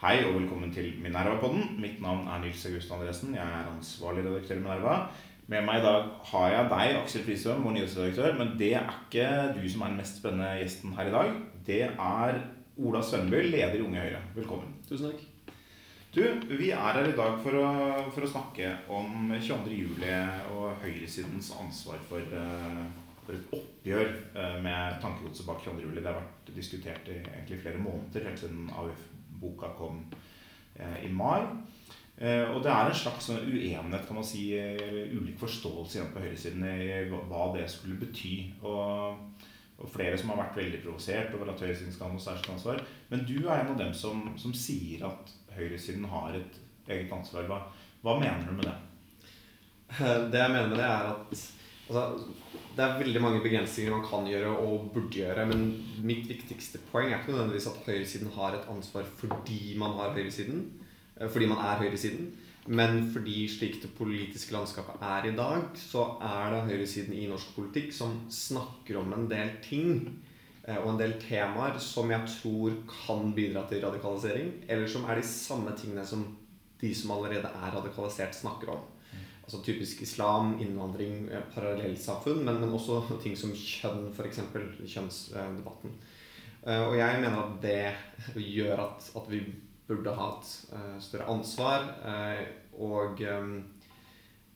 Hei og velkommen til Minerva-podden. Mitt navn er Nils August Andresen. Jeg er ansvarlig redaktør i Minerva. Med meg i dag har jeg deg, Aksel Frisøm, vår nyhetsredaktør. Men det er ikke du som er den mest spennende gjesten her i dag. Det er Ola Sønnebø, leder i Unge Høyre. Velkommen. Tusen takk. Du, vi er her i dag for å, for å snakke om 22. juli og høyresidens ansvar for, uh, for et oppgjør uh, med tankegodset bak 22. juli. Det har vært diskutert i egentlig flere måneder, helt siden AUF-boka kom uh, i mai. og det er en slags sånn uenighet, kan man si, ulik forståelse igjen på høyresiden i hva det skulle bety. Og og flere som har vært veldig provosert over at høyresiden skal ha noe særskilt ansvar. Men du er en av dem som, som sier at høyresiden har et eget ansvar. Hva, hva, mener du med det? Det jeg mener med det, er at altså, det er veldig mange begrensninger man kan gjøre og burde gjøre. Men mitt viktigste poeng er ikke nødvendigvis at høyresiden har et ansvar fordi man har høyresiden. Eh, fordi man er høyresiden. Men fordi slik det politiske landskapet er i dag, så er det høyresiden i norsk politikk som snakker om en del ting eh, og en del temaer som jeg tror kan bidra til radikalisering, eller som er de samme tingene som de som allerede er radikalisert, snakker om. Altså typisk islam, innvandring, eh, parallellsamfunn, men, men også ting som kjønn, f.eks. Kjønnsdebatten. Eh, og jeg mener at det gjør at, at vi burde ha et uh, større ansvar. Og,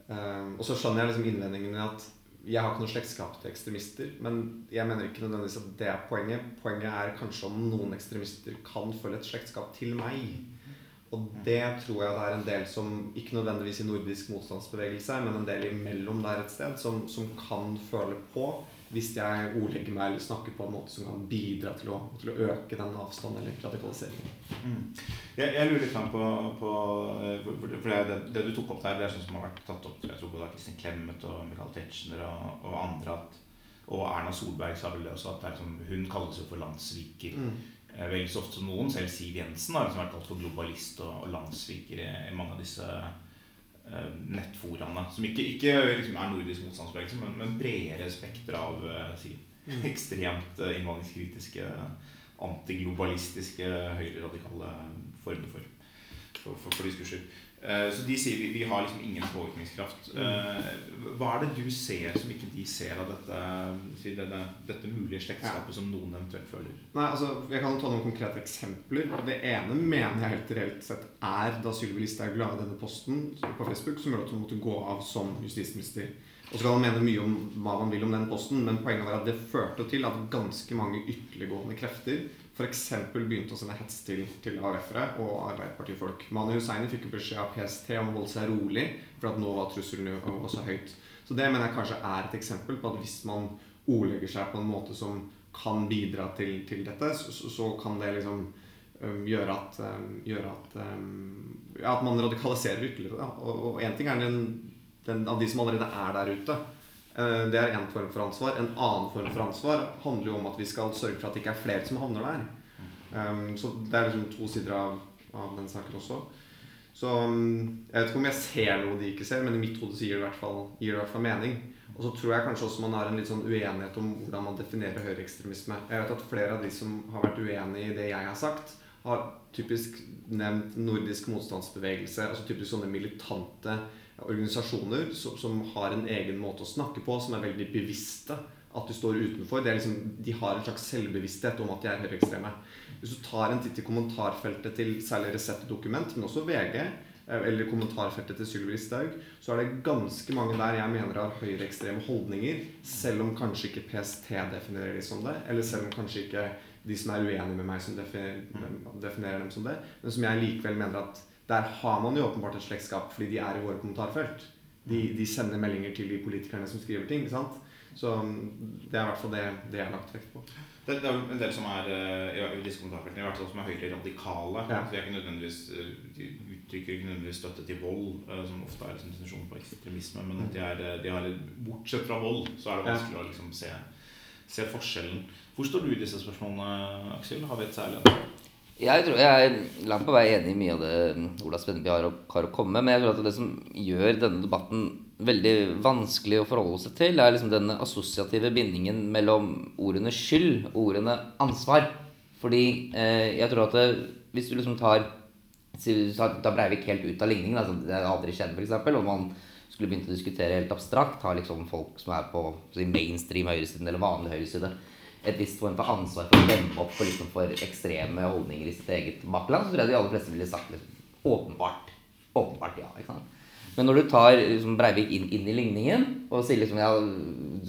og så skjønner jeg liksom innvendingen at jeg har ikke noe slektskap til ekstremister. Men jeg mener ikke nødvendigvis at det er poenget. Poenget er kanskje om noen ekstremister kan føle et slektskap til meg. Og det tror jeg det er en del som, ikke nødvendigvis i nordisk motstandsbevegelse, men en del imellom der et sted, som, som kan føle på hvis jeg ordlegger meg eller snakker på en måte som kan bidra til å, til å øke den avstanden eller radikaliseringen. Mm. Jeg, jeg, lurer litt på, på eh, for det, det, det, du tok opp der, det er sånn som har vært tatt opp jeg tror både Kristin Clemet og Michael Tetzschner og, og, andre at, og Erna Solberg sa vel det også, at det liksom, hun kalles jo for landssviker. Mm. Eh, Veldig så ofte som noen, selv Siv Jensen har liksom vært kalt for globalist og, og landssviker i, i mange av disse uh, nettforaene. Som ikke, ikke liksom er nordisk motstandsbevegelse, men, men bredere spekter av uh, si, mm. ekstremt uh, innvandringskritiske, antiglobalistiske, høyreradikale former for, for, for, for diskurser. Eh, så de sier vi, vi har liksom ingen påvirkningskraft. Mm. Eh, hva er det du ser som ikke de ser av dette, dette, dette mulige slektskapet ja. som noen eventuelt føler? Nei, altså, Jeg kan ta noen konkrete eksempler. Det ene mener jeg helt reelt sett er da Sylvi Listhaug la denne posten på Facebook som gjorde at hun måtte gå av som justisminister. Og så kan man mene mye om hva man vil om den posten, men poenget var at det førte til at ganske mange ytterliggående krefter f.eks. begynte å sende hets til, til AUF-ere og Arbeiderpartifolk. Mani Hussaini fikk beskjed av PST om å holde seg rolig, for at nå var trusselen også høyt. Så det mener jeg kanskje er et eksempel på at hvis man ordlegger seg på en måte som kan bidra til, til dette, så, så, kan det liksom um, gjøre at, um, gjøre at, um, ja, at man radikaliserer ytterligere. Og én ting er den, den, av de som allerede er der ute. Eh, det er én form for ansvar. En annen form for ansvar handler jo om at vi skal sørge for at det ikke er flere som havner der. Um, så det er liksom to sider av, av den saken også. Så um, jeg vet ikke om jeg ser noe de ikke ser, men i mitt hode gir det i hvert fall, mening. Og så tror jeg kanskje også man har en litt sånn uenighet om hvordan man definerer høyreekstremisme. Jeg vet at flere av de som har vært uenig i det jeg har sagt, har typisk nevnt nordisk motstandsbevegelse, altså typisk sånne militante organisasjoner som, som, har en egen måte å snakke på, som er veldig bevisste. At de står utenfor. Liksom, de har en slags selvbevissthet om at de er høyreekstreme. Hvis du tar en titt i kommentarfeltet til særlig Resett-dokument, men også VG, eh, eller kommentarfeltet til Sylvi Listhaug, så er det ganske mange der jeg mener har høyreekstreme holdninger, selv om kanskje ikke PST definerer de som det, eller selv om kanskje ikke de som er uenige med meg, som definerer dem som det, men som jeg likevel mener at der har man jo åpenbart et slektskap fordi de er i våre kommentarfelt. De, de, sender meldinger til de politikerne som skriver ting. ikke sant? Så um, det er i hvert fall det, det jeg har lagt vekt på. Det, det, er en del som er uh, i disse kommentarfeltene i hvert fall som er høyre radikale. Ja. Så ikke nødvendigvis, uh, de uttrykker ikke nødvendigvis støtte til vold, uh, som ofte er liksom definisjonen på ekstremisme. Men de er, de har, bortsett fra vold så er det vanskelig ja. å liksom se, se, forskjellen. Hvor står du i disse spørsmålene, Aksel? Har vi et særlig? Jeg tror jeg er langt på vei enig i mye av det Ola Spenneby har, har, å komme med. Men jeg tror at det som gjør denne debatten veldig vanskelig å forholde seg til, er liksom den assosiative bindingen mellom ordene skyld og ordene ansvar. Fordi eh, jeg tror at det, hvis du liksom tar Da Breivik helt ut av ligningen. Altså, det aldri skjedd, f.eks. Og man skulle begynt å diskutere helt abstrakt, har liksom folk som er på si, mainstream høyresiden eller vanlig høyreside, et visst form for ansvar for å demme opp for, liksom, for ekstreme holdninger i sitt eget bakland, så tror jeg de aller fleste ville sagt liksom, åpenbart. Åpenbart ja. ikke sant? Men når du tar liksom, Breivik inn, inn, i ligningen og sier liksom ja,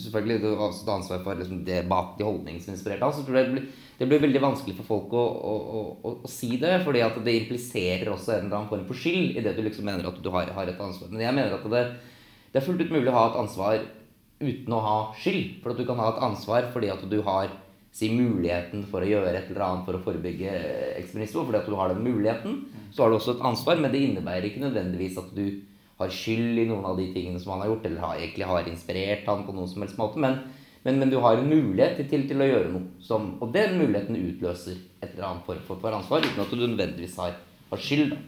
selvfølgelig du har også ansvar for liksom, det bak de holdningsinspirerte, så tror jeg det blir, det blir veldig vanskelig for folk å, å, å, å, si det. fordi at det impliserer også en eller annen form for skyld i det du liksom mener at du har, har, et ansvar. Men jeg mener at det, det er fullt ut mulig å ha et ansvar uten å ha skyld. For at du kan ha et ansvar fordi at du har si, muligheten for å gjøre et eller annet for å forebygge ekstremisme. Fordi at du har den muligheten, så har du også et ansvar. Men det innebærer ikke nødvendigvis at du har skyld i noen av de tingene som han har gjort, eller har, egentlig har inspirert han på noen som helst måte. Men, men, men du har en mulighet til, til, å gjøre noe. Som, og den muligheten utløser et eller annet form for, for, ansvar, uten at du nødvendigvis har, har skyld. Da.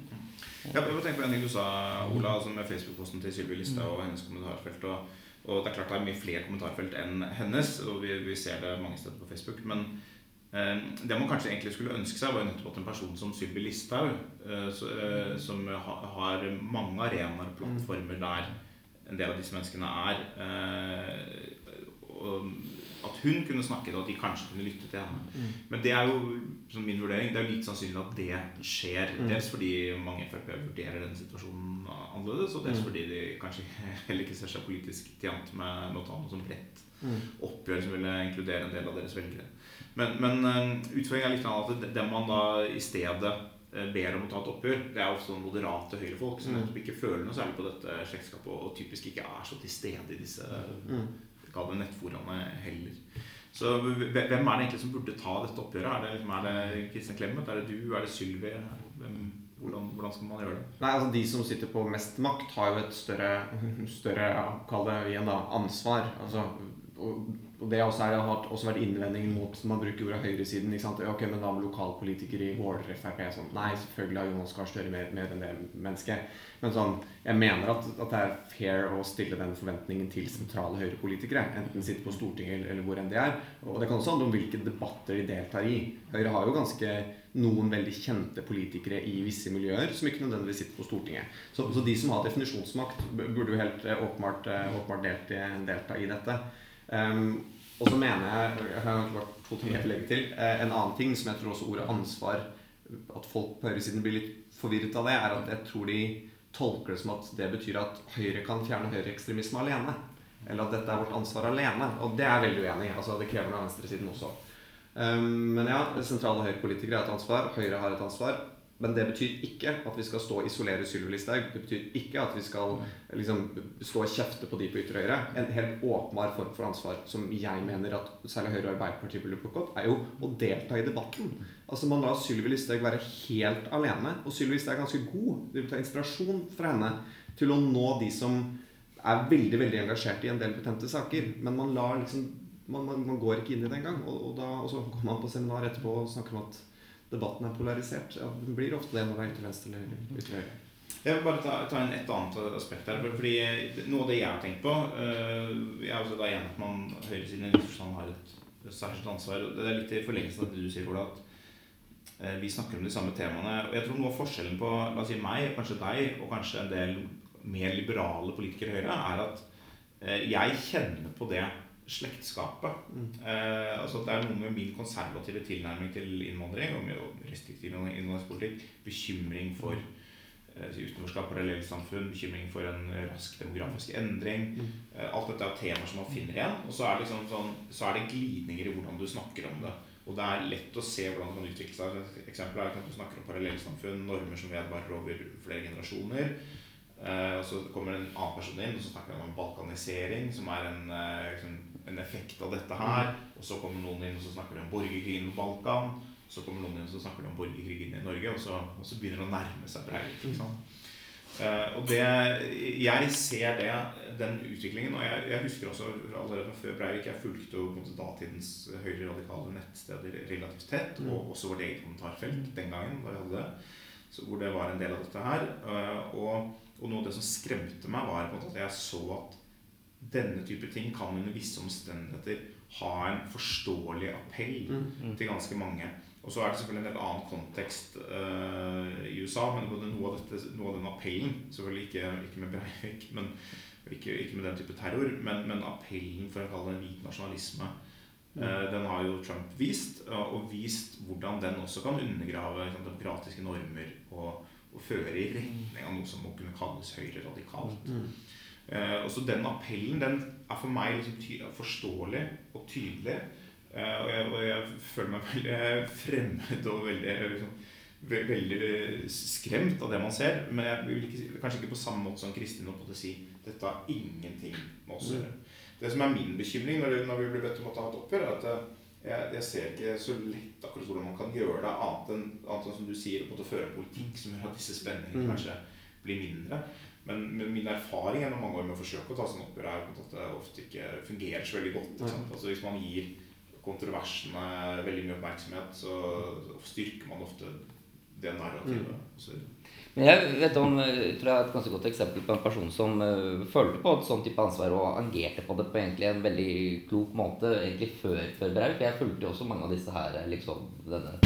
Jeg å tenke på en ting du sa, Ola, altså med Facebook-posten til Sylvi Listhaug og hennes kommentarfelt. Og, og, det er klart det er mye flere kommentarfelt enn hennes, og vi, vi ser det mange steder på Facebook. men Eh, det man kanskje egentlig skulle ønske seg, var nettopp at en person som Sylvi Listhaug, eh, eh, som har mange arenaer og plattformer der en del av disse menneskene er At hun kunne snakket, og at de kanskje kunne lytte til henne. Mm. Men det er jo som min vurdering, det er litt sannsynlig at det skjer. Mm. Dels fordi mange Frp vurderer denne situasjonen annerledes, og dels mm. fordi de kanskje heller ikke ser seg politisk tjent med noe annet som bredt oppgjør som ville inkludere en del av deres velgere. Men, men uh, utfordringen er litt annen at det man da i stedet uh, ber om å ta et oppgjør, det er ofte moderate høyrefolk som mm. ikke føler noe særlig på dette slektskapet, og, typisk ikke er så til stede i disse mm. Nettforaene heller. Så hvem er det egentlig som burde ta dette oppgjøret? Er det, liksom, er det Kristin Clemet? Er det du? Er det Sylvi? Hvordan, hvordan, skal man gjøre det? Nei, altså De som sitter på mest makt, har jo et større, større kall det igjen da, ansvar. Altså, og det også er, har også vært innvendingen mot man bruker ordet høyresiden. ikke sant? Ok, Men da med lokalpolitikere i Våler Frp sånn Nei, selvfølgelig har Jonas Gahr Støre mer, mer enn det mennesket. Men sånn, jeg mener at, at, det er fair å stille den forventningen til sentrale høyrepolitikere. Enten sitter på Stortinget eller, hvor enn de er. Og det kan også handle om hvilke debatter de deltar i. Høyre har jo ganske noen veldig kjente politikere i visse miljøer som ikke nødvendigvis sitter på Stortinget. Så, så de som har definisjonsmakt, burde jo helt åpenbart, åpenbart, delta, åpenbart delta i dette. Um, og så mener jeg Jeg har bare to ting jeg vil legge til. Uh, en annen ting som jeg tror også ordet ansvar At folk på høyresiden blir litt forvirret av det, er at jeg tror de tolker det som at det betyr at Høyre kan fjerne høyreekstremisme alene. Eller at dette er vårt ansvar alene. Og det er jeg veldig uenig i. Altså, det krever noe av venstresiden også. Um, men ja, sentrale høyrepolitikere har et ansvar. Høyre har et ansvar. Men det betyr ikke at vi skal stå og isolere Sylvi Listhaug. Det betyr ikke at vi skal liksom, stå og kjefte på de på ytre høyre. En helt åpenbar form for ansvar som jeg mener at særlig Høyre og Arbeiderpartiet burde plukke opp, er jo å delta i debatten. Altså Man lar Sylvi Listhaug være helt alene. Og Sylvi Listhaug er ganske god. Det vil ta inspirasjon fra henne til å nå de som er veldig veldig engasjert i en del betente saker. Men man lar liksom man, man, man går ikke inn i det engang. Og, og, da, og så går man på seminar etterpå og snakker om at debatten er polarisert. Ja, den blir ofte det når det er til venstre eller til høyre. Jeg vil bare ta, ta inn et annet aspekt her. fordi Noe av det jeg har tenkt på uh, Jeg er også da enig at man høyresiden i forstand har et, særskilt ansvar. Det er litt i forlengelsen av det du sier, Ola, at uh, vi snakker om de samme temaene. Og jeg tror noe av forskjellen på la oss si meg, kanskje deg, og kanskje en del mer liberale politikere i Høyre, er at jeg kjenner på det slektskapet. Mm. Eh, altså Det er noe med min konservative tilnærming til innvandring og med restriktiv innvandringspolitikk, bekymring for eh, utenforskap, parallellsamfunn, bekymring for en rask demografisk endring. Mm. Eh, alt dette er temaer som man finner igjen. Og så er, liksom sånn, så er det glidninger i hvordan du snakker om det. Og det er lett å se hvordan det kan utvikle seg. Et eksempel er at du snakker om parallellsamfunn, normer som vedvarer over flere generasjoner. Eh, og så kommer en annen person inn og så snakker han om balkanisering, som er en eh, liksom, en effekt av dette her. Og så kommer noen inn og så snakker de om borgerkrigen på Balkan. Så kommer noen inn og så snakker de om borgerkrigen i Norge, og så, og så begynner det å nærme seg Breivik. Liksom. Uh, og det, Jeg ser det, den utviklingen. Og jeg, jeg husker også allerede før Breivik Jeg fulgte jo datidens høyre-radikale nettsteder relativt tett. Mm. Og også vårt eget kommentarfelt den gangen. da vi hadde det, så Hvor det var en del av dette her. Uh, og, og, noe av det som skremte meg, var på en måte at jeg så at denne type ting kan under visse omstendigheter ha en forståelig appell mm, mm. til ganske mange. Og så er det selvfølgelig en helt annen kontekst uh, i USA, men noe av, dette, noe av den appellen Selvfølgelig ikke, ikke med Breivik, men ikke, ikke, med den type terror, men, men appellen for å kalle det hvit nasjonalisme. Mm. uh, den har jo Trump vist, og vist hvordan den også kan undergrave liksom, demokratiske normer og, og, føre i retning av noe som må kunne kalles høyre radikalt. Mm. Eh, og så Den appellen den er for meg liksom forståelig og tydelig. Eh, og, jeg, og, jeg, føler meg veldig fremmed og veldig liksom, veldig skremt av det man ser. Men jeg vil ikke, kanskje ikke på samme måte som Kristin å si dette har ingenting med oss å gjøre. Det som er min bekymring når, når vi blir bedt om å ta et oppgjør, er at eh, jeg, jeg, ser ikke så lett akkurat hvordan man kan gjøre det, annet enn, annet enn som du sier, å føre en politikk som gjør at disse spenningene mm. kanskje blir mindre. Men, men, min erfaring gjennom mange år med å forsøke å ta sånn oppgjør er at det ofte ikke fungerer så veldig godt. Altså Hvis man gir kontroversene veldig mye oppmerksomhet, så styrker man ofte det narrativet. Mm. Men jeg vet om, tror jeg er et ganske godt eksempel på en person som uh, følte på et sånn type ansvar og agerte på det på egentlig en veldig klok måte egentlig før, før Braut. Jeg fulgte jo også mange av disse her liksom denne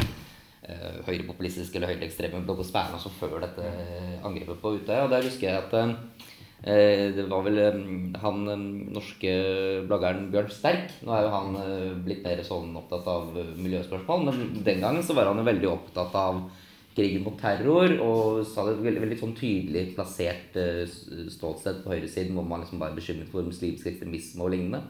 høyrepopulistiske eller høyreekstreme bloggosfæren også før dette angrepet på Utøya. Og der husker jeg at uh, det var vel han norske bloggeren Bjørn Sterk. Nå er jo han blitt mer sånn opptatt av miljøspørsmål, men den gangen så var han jo veldig opptatt av krigen mot terror, og sa det veldig, veldig sånn tydelig plassert ståsted på høyresiden hvor man liksom er bekymret for muslimsk ekstremisme og lignende.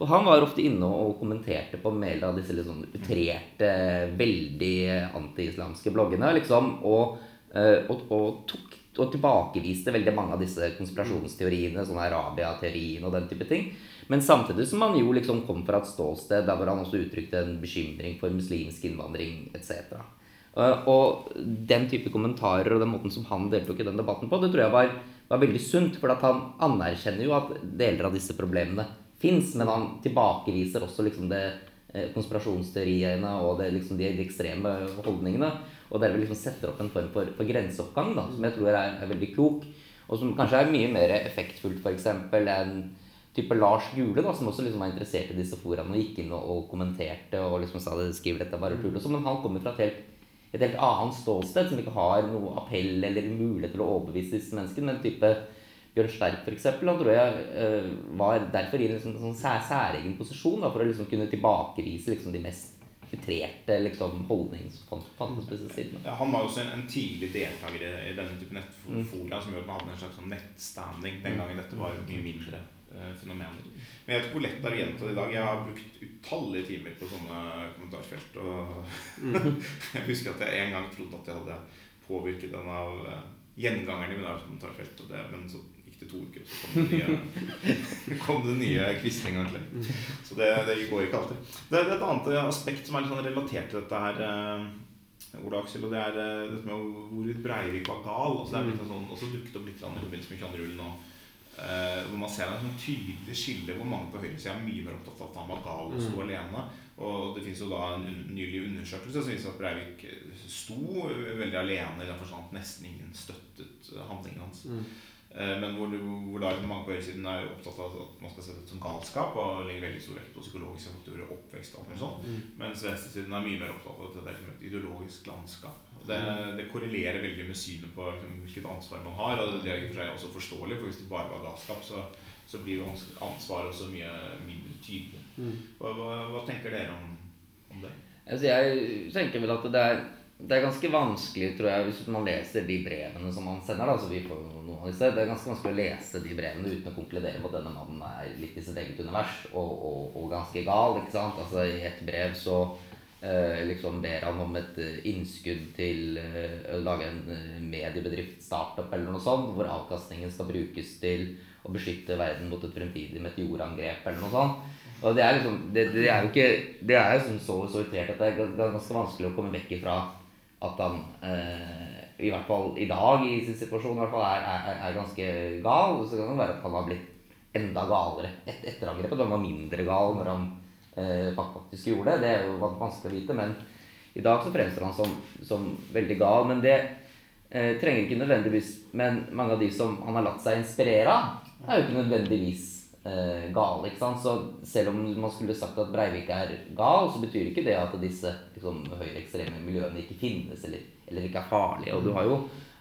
Og han var ofte inne og kommenterte på mail av disse litt sånn utrerte, veldig anti-islamske bloggene. liksom, og, uh, og, og, tok, og, tilbakeviste veldig mange av disse konspirasjonsteoriene, sånn Arabia-teorien og den type ting. Men samtidig som han jo liksom kom fra et ståsted der hvor han også uttrykte en bekymring for muslimsk innvandring etc. Eh, og den type kommentarer og den måten som han deltok i den debatten på, det tror jeg var, var veldig sunt. For han anerkjenner jo at deler av disse problemene fins, men han tilbakeviser også liksom det eh, konspirasjonsteoriene og det, liksom de, de, ekstreme holdningene. Og derved liksom setter opp en form for, for grenseoppgang da, som jeg tror er, er, veldig klok. Og som kanskje er mye mer effektfullt f.eks. enn type Lars Gule, da, som også liksom var interessert i disse foraene og gikk inn og, og kommenterte og liksom sa det skriver dette bare tull. Men han kommer fra et helt et helt annet ståsted, som ikke har noe appell eller mulighet til å overbevise disse menneskene. Men type Bjørn Sterk f.eks. Han tror jeg uh, var derfor i en sånn, sånn sær, særegen posisjon da, for å liksom kunne tilbakevise liksom, de mest filtrerte liksom, holdningene som fantes på disse sidene. Ja, han var også en, en tidlig deltaker i, i denne type nettfolia mm. som gjorde at man hadde en slags sånn nettstanding den gangen dette var mye mindre uh, fenomener. Men jeg vet ikke hvor lett det er å gjenta det i dag. Jeg har brukt utallige timer på sånne kommentarfelt. Og mm. jeg husker at jeg en gang trodde at jeg hadde påvirket den av uh, gjengangeren i mitt kommentarfelt. Det, men så gikk det to uker, så kom det nye, kom det nye Quisling. Mm. Så det, det, går ikke alltid. Det, er et annet aspekt som er litt sånn relatert til dette her. Ola Ole Aksel, og det er uh, dette med hvorvidt Breivik var gal. Altså, det er litt sånn, også dukket opp litt i forbindelse med 22. juli nå. Uh, hvor man ser en sånn tydelig skille hvor mange på høyresida er mye mer opptatt av at han var gal og sto mm. alene. Og det fins jo da en un nylig undersøkelse som viser at Breivik sto veldig alene i den forstand at nesten ingen støttet handlingen hans. Mm. Uh, men hvor, hvor da mange på høyresiden er opptatt av at man skal se det som galskap og legger veldig stor vekt på psykologiske faktorer, oppvekst og sånt. Mm. Mens venstresiden er mye mer opptatt av at det er et ideologisk landskap. Det, det, korrelerer veldig med synet på liksom, hvilket ansvar man har. Og det er for seg også forståelig, for hvis det bare var galskap, så, så blir jo ansvaret også mye mindre tydelig. Mm. Hva, hva, hva, tenker dere om, om det? Altså, jeg tenker vel at det er, det er, ganske vanskelig, tror jeg, hvis man leser de brevene som man sender. Da, så vi får noen av disse, Det er ganske vanskelig å lese de brevene uten å konkludere på at denne mannen er litt i sitt eget univers og, og, og ganske gal. ikke sant? Altså, I et brev så Eh, liksom ber han om et eh, innskudd til eh, å lage en eh, mediebedrift, startup eller noe sånt, hvor avkastningen skal brukes til å beskytte verden mot et fremtidig meteorangrep eller noe sånt. Og det er liksom Det, det er jo ikke Det er jo så sortert at det er ganske vanskelig å komme vekk ifra at han eh, i hvert fall i dag i sin situasjon i hvert fall er, er, er ganske gal. Så kan det være at han har blitt enda galere et, etter angrepet. Han var mindre gal når han eh, faktisk gjorde det. Det er jo vanskelig å vite, men i dag så fremstår han som, som veldig gal. Men det eh, trenger ikke nødvendigvis Men mange av de som han har latt seg inspirere av, er jo ikke nødvendigvis eh, gale. ikke sant? Så selv om man skulle sagt at Breivik er gal, så betyr ikke det at disse liksom, høyreekstreme miljøene ikke finnes, eller eller ikke er farlige. Og du har jo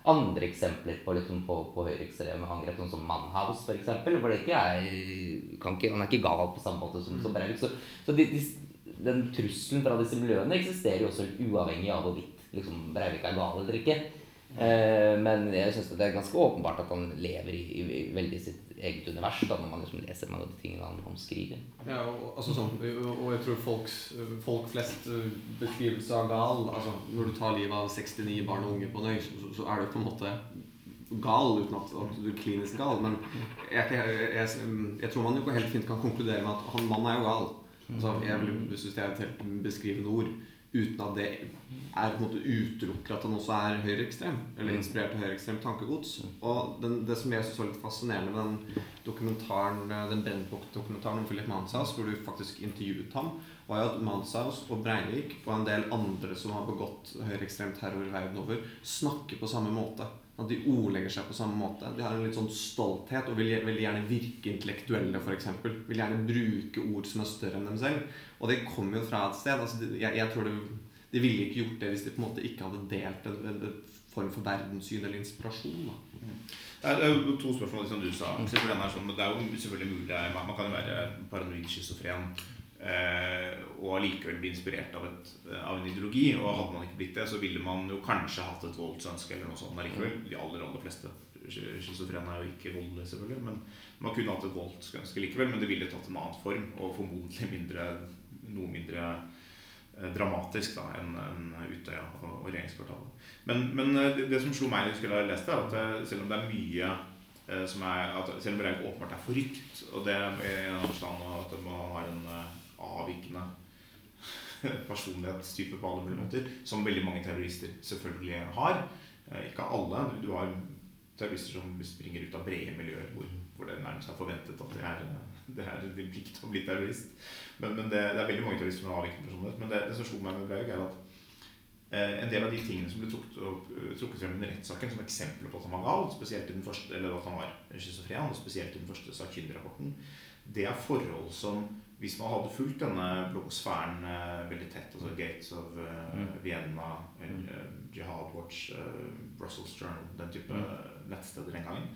andre eksempler på, liksom, på, på høyreekstreme angrep, sånn som Mannhaus f.eks. For ikke, han er ikke gal på samme måte som, som Breivik. Så, så de, de, den trusselen fra disse miljøene eksisterer jo også uavhengig av hvorvidt liksom, Breivik er gal eller ikke. Eh, men jeg syns det er ganske åpenbart at han lever i, i, veldig sitt eget univers da, når man liksom leser mange av de tingene han, han skriver. Ja, og, altså sånn, og jeg tror folks, folk flest beskrivelser beskrivelse av gal altså Når du tar livet av 69 barn og unge på Nøy, så, så er du på en måte gal uten at, at du er klinisk gal. Men jeg, jeg, jeg, jeg, tror man jo helt fint kan konkludere med at han mannen er jo gal. Altså, jeg vil, hvis det er et helt beskrivende ord uten at det er på en måte utelukker at han også er høyreekstrem. Eller mm. inspirert av høyreekstremt tankegods. Og den, det som jeg så var litt fascinerende med den dokumentaren Den Brennpunkt-dokumentaren om Philip Manshaus, hvor du faktisk intervjuet ham, var jo at Manshaus og Breivik og en del andre som har begått høyreekstrem terror verden over, snakker på samme måte. At de ordlegger seg på samme måte. De har en litt sånn stolthet og vil, vil gjerne virke intellektuelle, f.eks. Vil gjerne bruke ord som er større enn dem selv. Og det kommer jo fra et sted. Altså, jeg, jeg, tror det, De ville ikke gjort det hvis de på en måte ikke hadde delt en, en, en form for verdenssyn eller inspirasjon. Da. Det er jo to spørsmål som du sa. men Det er jo selvfølgelig mulig Man kan jo være paranoid schizofren og allikevel bli inspirert av, et, av, en ideologi. Og hadde man ikke blitt det, så ville man jo kanskje hatt et voldsønske eller noe sånt allikevel. De aller, aller fleste schizofrene er jo ikke voldelige, selvfølgelig. Men man kunne hatt et voldsønske likevel, men det ville tatt en annen form. Og formodentlig mindre, noe mindre eh, dramatisk da, enn en Utøya og, og regjeringskvartalet. Men, men det, eh, det, som slo meg da jeg skulle ha lest det, er at selv om det er mye som er, at Selv om det åpenbart er forrykt, og det er en forstand at man har en avvikende personlighetstype på alle mulige måter, som veldig mange terrorister selvfølgelig har. Eh, ikke alle. Du har terrorister som springer ut av brede miljøer hvor, hvor det nærmest er forventet at det er, det er din plikt å bli terrorist. Men, men det, det, er veldig mange terrorister som har avvikende personlighet. Men det, det som slo meg med Breivik, er at eh, en del av de tingene som ble trukket frem under rettssaken som eksempler på at han var gal, spesielt i den første, eller at han var schizofren, spesielt i den første sakkyndigrapporten, det er forhold som hvis man hadde fulgt denne blogosfæren uh, veldig tett, altså Gates of uh, mm. Vienna, uh, Jihad Watch, Brussels Journal, den type mm. nettsteder den gangen,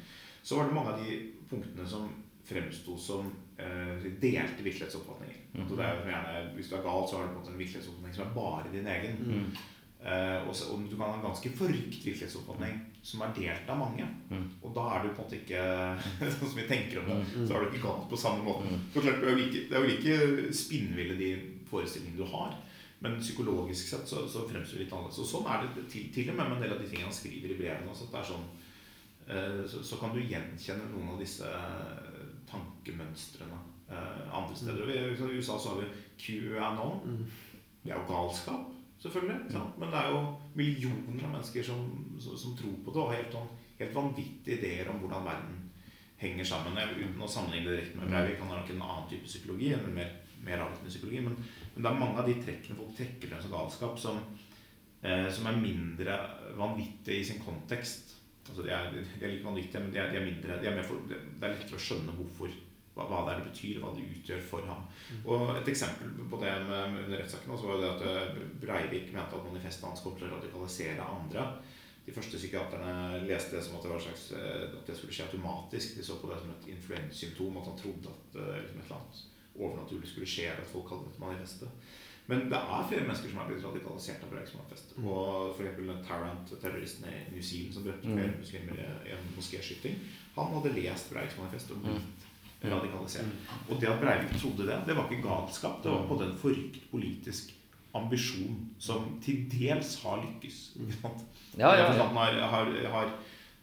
så var det mange av de punktene som fremsto som delte virkelighetsoppfatninger. Mm. Altså det er jo gjerne, hvis du er gal, så har du på en måte en virkelighetsoppfatning som er bare din egen. Mm. Uh, og, så, og, du kan ha en ganske forrykt virkelighetsoppfatning som er delt av mange. Mm. Og da er du på en måte ikke sånn som vi tenker om det. Mm. Så er du ikke galt på samme måte. Mm. For klart, Det er jo ikke, det er ikke spinnville de forestillingene du har. Men psykologisk sett så, så fremstår det litt annerledes. Og sånn er det til, til, og med med en del av de tingene han skriver i brevene. Er sånn, uh, så, så, kan du gjenkjenne noen av disse tankemønstrene uh, andre steder. Mm. I USA så har vi QAnon. Mm. Det er jo galskap. Selvfølgelig. Men det er jo millioner av mennesker som, som, tror på det og har helt, sånn, helt vanvittige ideer om hvordan verden henger sammen. Uten å sammenligne det direkte med Breivik. Han har nok en annen type psykologi. En mer, mer psykologi men, men, det er mange av de trekkene folk trekker frem som galskap, som, eh, som, er mindre vanvittige i sin kontekst. Altså, de, er, de er like vanvittige, men de er, de er mindre, de er for, det er lettere å skjønne hvorfor hva, hva, det er det betyr, hva det utgjør for ham. Mm. Og Et eksempel på det med, under rettssaken var det at eh, Breivik mente at manifestet hans kom til å radikalisere andre. De første psykiaterne leste det som at det, var slags, eh, at det skulle skje automatisk. De så på det som et influenssymptom, at han trodde at eh, liksom et eller annet overnaturlig skulle skje at folk hadde dette manifestet. Men det er flere mennesker som er blitt radikalisert av Breivik-manifest. Mm. Og f.eks. Tarrant, terroristen i New Zealand som drepte flere mm. muslimer i en moskéskyting, han hadde lest Breivik manifestet og blitt mm radikalisert. Og det at Breivik trodde det, det var ikke galskap. Det var på den forrykt politisk ambisjon som til dels har lykkes. Ja, ja, ja. Han har, har, har,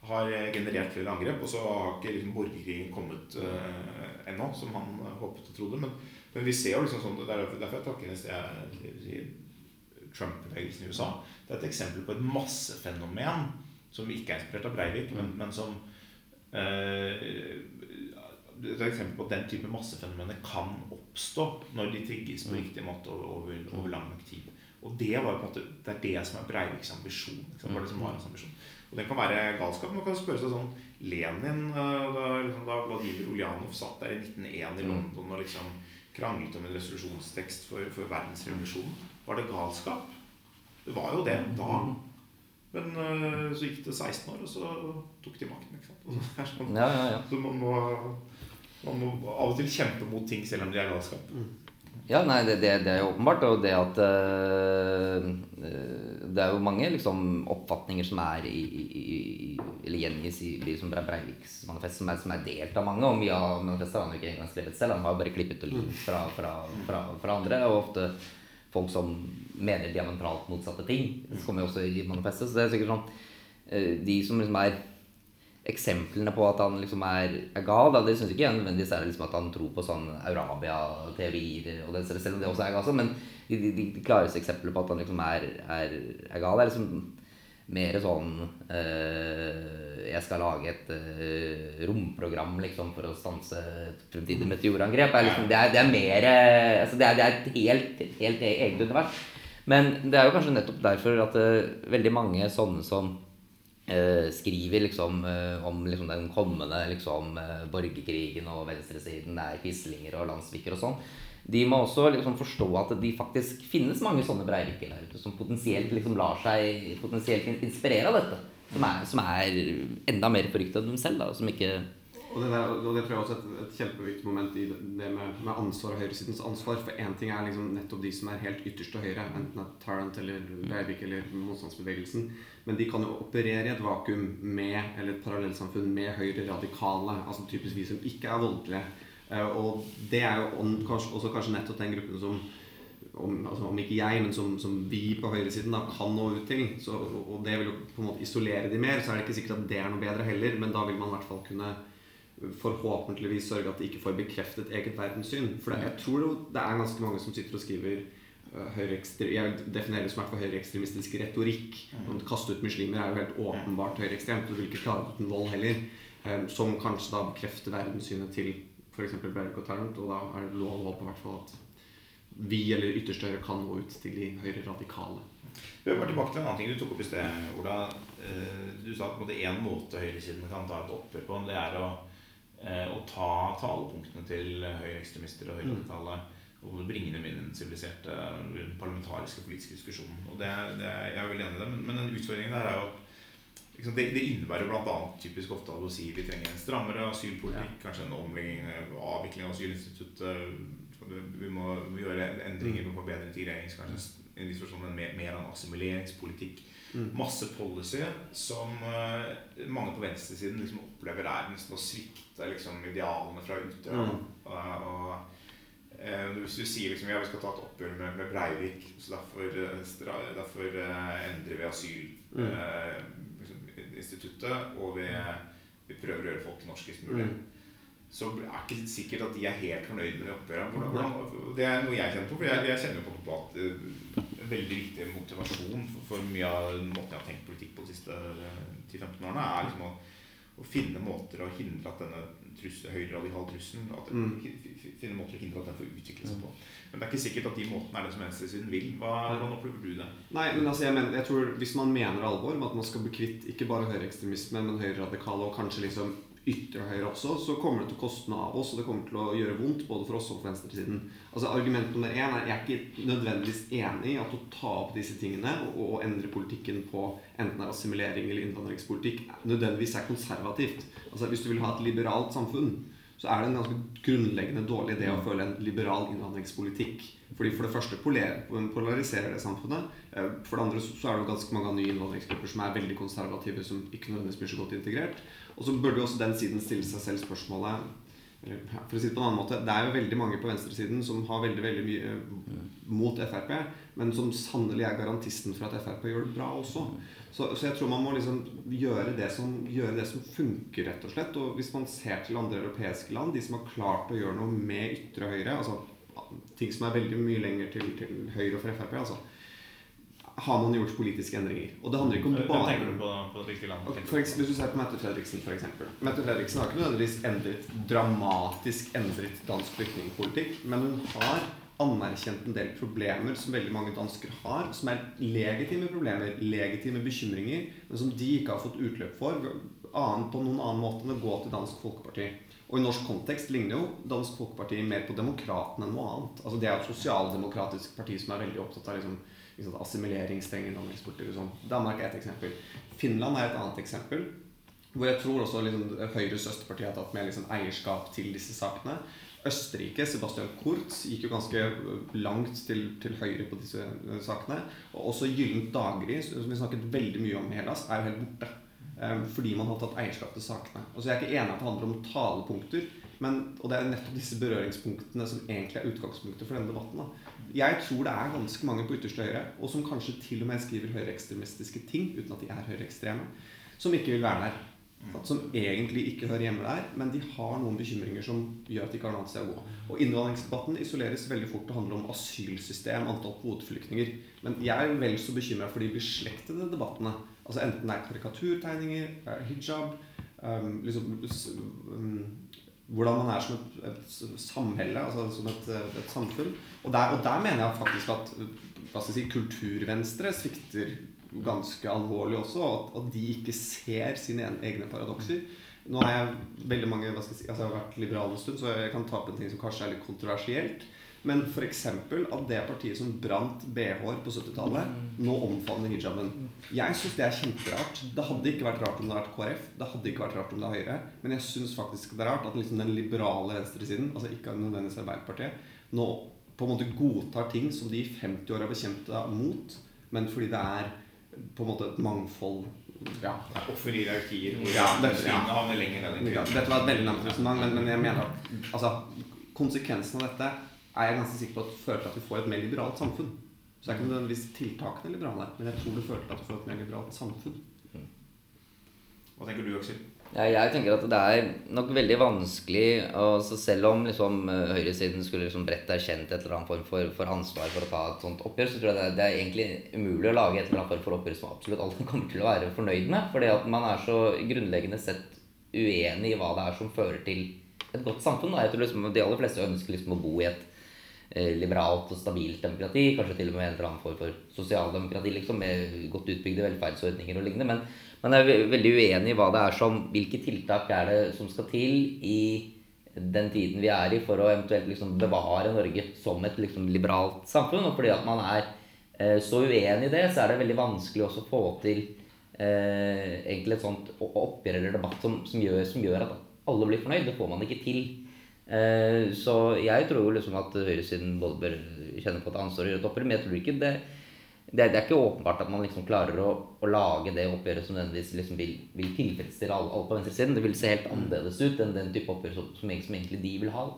har, generert flere angrep, og så har ikke liksom borgerkrigen kommet uh, ennå, som han håpet og trodde. Men, men, vi ser jo liksom sånn det er Derfor jeg takker Trump-bevegelsen i USA. Det er et eksempel på et massefenomen som ikke er inspirert av Breivik, men, men som uh, et eksempel på at den type massefenomener kan oppstå når de trigges på mm. riktig måte over, over lang nok tid. Og det, var på at det er det som er Breiviks ambisjon. Liksom, det som var hans ambisjon. Og den kan være galskap. Man kan spørre seg sånn Lenin, eh, da, liksom, da Vladimir Ulyanov satt der i 1901 i mm. London og liksom kranglet om en resolusjonstekst for, for verdensrevolusjonen, var det galskap? Det var jo det da. Men øh, så gikk det 16 år, og så tok de makten. ikke sant? Sånn, Ja, ja, ja. så man må, man må av og til kjempe mot ting selv om de er galskap. Ja, nei, det, det, det er jo åpenbart. Og det at øh, Det er jo mange liksom, oppfatninger som er i, i, i Eller gjengis i liksom Breiviks manifest, som er, som er delt av mange. Og mye av manifestet har han jo ikke engang skrevet selv. Han har bare klippet og limt fra, fra, fra, fra andre. Og ofte folk som mener diametralt motsatte ting. Det kommer jo også i manifestet. Så det er sikkert sånn øh, De som liksom er eksemplene på at han liksom er, er gal, da, det syns ikke jeg nødvendigvis er liksom at han tror på sånn Aurabia-teorier, og det, selv om det også er gal, men de, de, de klareste eksemplene på at han liksom er, er, er gal, er liksom mer sånn øh, Jeg skal lage et øh, romprogram liksom for å stanse et fremtidig meteorangrep. Er liksom, det, er, det er mer eh, altså, det, er, det er et helt, helt eget univers. Men det er jo kanskje nettopp derfor at øh, veldig mange sånne som skriver liksom eh, om liksom, den kommende liksom, eh, borgerkrigen og venstresiden, det er quislinger og landssviker og sånn. De må også liksom forstå at det faktisk finnes mange sånne Breiviker der ute som potensielt liksom lar seg potensielt inspirere av dette. Som er, som er enda mer forrykta enn dem selv. Da, som ikke Og det, der, og det tror jeg også er et, et kjempeviktig moment i det med, med ansvar og høyresidens ansvar. For én ting er liksom nettopp de som er helt ytterst til høyre, enten er Tarrant eller Breivik eller motstandsbevegelsen. Men de kan jo operere i et vakuum med, eller et parallellsamfunn med høyre radikale. Altså typisk vi som ikke er voldelige. Eh, Og det er jo kanskje, også kanskje nettopp den gruppen som om, altså om ikke jeg, men som, som vi på høyresiden da kan nå ut til. Så, og det vil jo på en måte isolere de mer. Så er det ikke sikkert at det er noe bedre heller, men da vil man i hvert fall kunne forhåpentligvis sørge at de ikke får bekreftet eget verdenssyn. For jeg tror det er ganske mange som sitter og skriver høyreekstre- Jeg definerer det som høyreekstremistisk retorikk. Å kaste ut muslimer er jo helt åpenbart høyreekstremt. Du vil ikke klare uten vold heller. eh, Som kanskje da bekrefter verdenssynet til f.eks. Breivik og Tarrant. Og da er det lov å håpe hvert fall at vi eller ytterste høyre kan nå ut til de høyre radikale. Vi var tilbake til en annen ting du tok opp i sted, Ola. Eh, Du sa på en måte en måte høyresiden kan ta et oppgjør på, det er å, eh, å ta talepunktene til høyreekstremister og høyreradikale og bringe dem inn i den siviliserte den parlamentariske politiske diskusjonen. Og det, det, jeg er veldig enig i det, men, men den utfordringen der er jo liksom, det, det innebærer bl.a. typisk ofte å si vi trenger en strammere asylpolitikk, kanskje en omlegging, avvikling av asylinstituttet. Vi må gjøre endringer på bedre integrering, kanskje en forstand en mer, mer en assimileringspolitikk. Masse policy som eh, mange på venstresiden liksom opplever er nesten å svikte liksom, idealene fra Utøya. Mm. Og, og eh, hvis du sier liksom, ja, vi skal ta et oppgjør med, med Breivik, så derfor, eh, derfor endrer vi Mm. asylinstituttet, og vi, vi prøver å gjøre folk til norskest mulig. Mm. Så er det ikke sikkert at de er helt fornøyd med det oppgjøret. Det er noe jeg kjenner på. For jeg, jeg kjenner på at veldig viktig motivasjon for, for mye av måten jeg har tenkt politikk på de siste eh, 10-15 årene, er liksom å, å finne måter å hindre at denne trussel, høyreradikale trusselen at, Mm. fi- fi- Finne måter å hindre at den får utvikle seg på. Men det er ikke sikkert at de måtene er det som venstresiden vil. Hva, hvordan opplever du det? Nei, men altså jeg, mener, jeg tror Hvis man mener alvor med at man skal bli kvitt ikke bare høyreekstremisme, men høyreradikale og kanskje liksom ytre høyre også, så kommer det til å koste noe av oss, og det kommer til å gjøre vondt både for oss og for venstresiden. Altså Argument nummer én er jeg er ikke nødvendigvis enig i at å ta opp disse tingene og, og endre politikken på enten er assimilering eller innvandringspolitikk nødvendigvis er konservativt. Altså Hvis du vil ha et liberalt samfunn, så er det en ganske grunnleggende dårlig idé å føle en liberal innvandringspolitikk. Fordi For det første polariserer det samfunnet. Eh, For det andre så er det ganske mange nye innvandringsgrupper som er veldig konservative, som ikke nødvendigvis blir så godt integrert. Og så burde jo også den siden stille seg selv spørsmålet For å si det på en annen måte Det er jo veldig mange på venstresiden som har veldig veldig mye eh, mot Frp, men som sannelig er garantisten for at Frp gjør det bra også. Så, så jeg tror man må liksom gjøre det, som, gjøre det som funker, rett og slett. Og hvis man ser til andre europeiske land, de som har klart å gjøre noe med ytre høyre, altså ting som er veldig mye lenger til, til høyre for Frp, altså, har man gjort politiske endringer. Og det handler ikke om Hvem bare tenker du på, på hvilke land? Ok, for eksempel, hvis du ser på Mette Fredriksen, eksempel. Mette Fredriksen har ikke nødvendigvis endret, dramatisk endret dansk flyktningpolitikk, men hun har anerkjent en del problemer som veldig mange dansker har, som er legitime problemer, legitime bekymringer, men som de ikke har fått utløp for annen, på noen annen måte enn å gå til Dansk Folkeparti. Og i norsk kontekst ligner jo Dansk Folkeparti mer på Demokratene enn noe annet. Altså Det er jo et sosialdemokratisk parti som er veldig opptatt av liksom liksom, assimilering, strenge innvandringspolitikk og sånn. Danmark er et eksempel. Finland er et annet eksempel. Hvor jeg tror også liksom, Høyres søsterparti har tatt mer liksom, eierskap til disse sakene. Østerrike, Sebastian Kurz, gikk jo ganske langt til, til høyre på disse sakene. Og også Gyllent daggry, som vi snakket veldig mye om i Hellas, er jo helt borte. Um, fordi man har tatt eierskap til sakene. Og så Jeg er ikke enig at det handler om talepunkter. Men, og det er nettopp disse berøringspunktene som egentlig er utgangspunktet for denne debatten. Da. Jeg tror det er ganske mange på ytterste høyre, og som kanskje til og med skriver høyreekstremistiske ting uten at de er høyreekstreme, som ikke vil være der. Som egentlig ikke hører hjemme der, men de har noen bekymringer som gjør at de ikke har noe annet sted å gå. Og Innvandringsdebatten isoleres veldig fort til å handle om asylsystem, antall kvoteflyktninger. Men jeg er vel så bekymra for de beslektede debattene. Altså Enten det er karikaturtegninger, hijab um, liksom, um, hvordan man er som et, et samhelle, altså som et, et samfunn. Og der, og der, mener jeg faktisk at hva skal jeg si, kulturvenstre svikter ganske alvorlig også. At, at de ikke ser sine egne paradokser. Nå har jeg veldig mange, hva skal jeg si, altså jeg har vært liberal en stund, så jeg kan ta opp en ting som kanskje er litt kontroversielt. Men f.eks. at det partiet som brant bh-er på 70-tallet, nå omfavner hijaben. Jeg syns det er kjemperart. Det hadde ikke vært rart om det hadde vært KrF. Det hadde ikke vært rart om det er Høyre. Men jeg syns faktisk det er rart at liksom den liberale venstresiden, altså ikke nødvendigvis Arbeiderpartiet, nå på en måte godtar ting som de i 50 år har bekjempet mot, men fordi det er på en måte et mangfold ja. Offer i hierarkier hvor ja, dette, ja. havner lenger ned i Dette var et veldig langt resonnement, men, men jeg mener at altså, konsekvensen av dette er jeg ganske sikker på at fører til at vi får et mer liberalt samfunn. Så det er ikke nødvendigvis tiltakene liberale, men jeg tror det fører til at vi får et mer liberalt samfunn. Hva tenker du, Aksel? Ja, jeg tenker at det er nok veldig vanskelig altså Selv om liksom, høyresiden skulle liksom bredt erkjent et eller annet form for, for, ansvar for å ta et sånt oppgjør, så tror jeg det er, det er, egentlig umulig å lage et eller annet form for oppgjør som absolutt alle kommer til å være fornøyd med. Fordi at man er så grunnleggende sett uenig i hva det er som fører til et godt samfunn. Jeg tror liksom De aller fleste ønsker liksom å bo i et Eh, liberalt og stabilt demokrati. Kanskje til og med en eller annen form for sosialdemokrati liksom, med godt utbygde velferdsordninger og lignende. Men man er veldig uenig i hva det er som, hvilke tiltak er det som skal til i den tiden vi er i for å eventuelt liksom, bevare Norge som et liksom, liberalt samfunn. Og fordi at man er eh, så uenig i det, så er det veldig vanskelig også å få til eh, egentlig et sånt oppgjør eller debatt som, som, gjør, som gjør at alle blir fornøyd. Det får man ikke til. Eh, så jeg tror liksom at høyresiden både bør kjenne på et ansvar og gjøre et opprør, men jeg tror ikke det det det er, ikke åpenbart at man liksom klarer å, å lage det oppgjøret som nødvendigvis liksom vil, vil tilfredsstille alle, alle på venstresiden. Det vil se helt annerledes ut enn den type oppgjør som, som, egentlig de vil ha.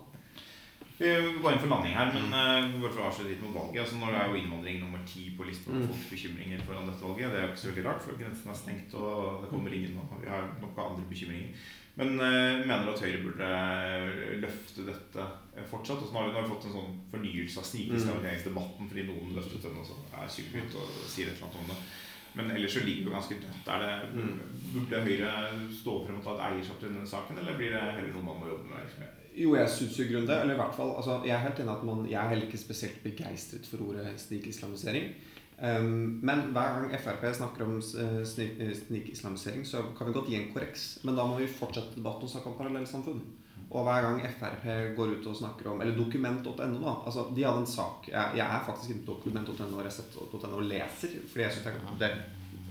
Vi går inn for landing her, men uh, bare for å avslutte litt mot valget. Altså, nå er jo innvandring nummer ti på listen over mm. folks bekymringer foran dette valget. Det er jo ikke så veldig rart, for grensen er stengt, og det kommer ingen, og vi har noen andre bekymringer. Men uh, mener du at Høyre burde eh, løfte dette eh, fortsatt? Og så nå har vi, nå har vi fått en sånn fornyelse av snikislamiseringsdebatten fordi noen løftet den og så er sylfylt og sier et eller annet om det. Men ellers så ligger det ganske dødt. Er det, mm. Burde Høyre stå frem og ta et eierskap til denne saken, eller blir det heller noe man må jobbe med? Jo, jeg syns jo grunn det. Eller i hvert fall, altså, jeg er helt enig at man, jeg er heller ikke spesielt begeistret for ordet snikislamisering. Um, men hver gang Frp snakker om uh, snikislamisering, så kan vi godt gi en korreks. Men da må vi fortsette debatten og snakke om parallellsamfunn. Og hver gang Frp går ut og snakker om Eller dokument.no, da. Altså, de hadde en sak Jeg, jeg er faktisk ikke dokument.no og Resett.no og leser, fordi jeg syns det er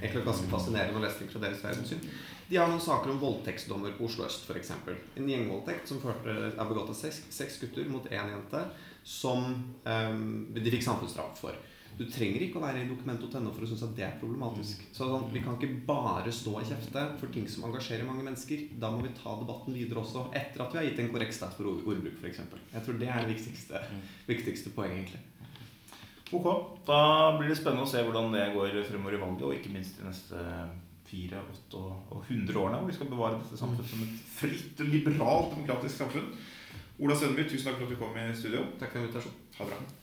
egentlig ganske fascinerende ting fra deres verdenssyn. De har noen saker om voldtektsdommer på Oslo øst, f.eks. En gjengvoldtekt som førte, er begått av seks, seks gutter mot én jente, som um, de fikk samfunnsstraff for. Du trenger ikke å være i dokument.no for å synes at det er problematisk. Så sånn, Vi kan ikke bare stå i kjefte for ting som engasjerer mange mennesker. Da må vi ta debatten videre også, etter at vi har gitt en korrekt stat for ordbruk f.eks. Jeg tror det er det viktigste, viktigste poenget, egentlig. Ok, Da blir det spennende å se hvordan det går fremover i valget, og ikke minst de neste fire, åtte og hundre årene, hvor vi skal bevare dette samfunnet som et fritt, liberalt, demokratisk samfunn. Ola Sønby, tusen takk for at du kom i studio. Takk for invitasjonen. Ha det bra.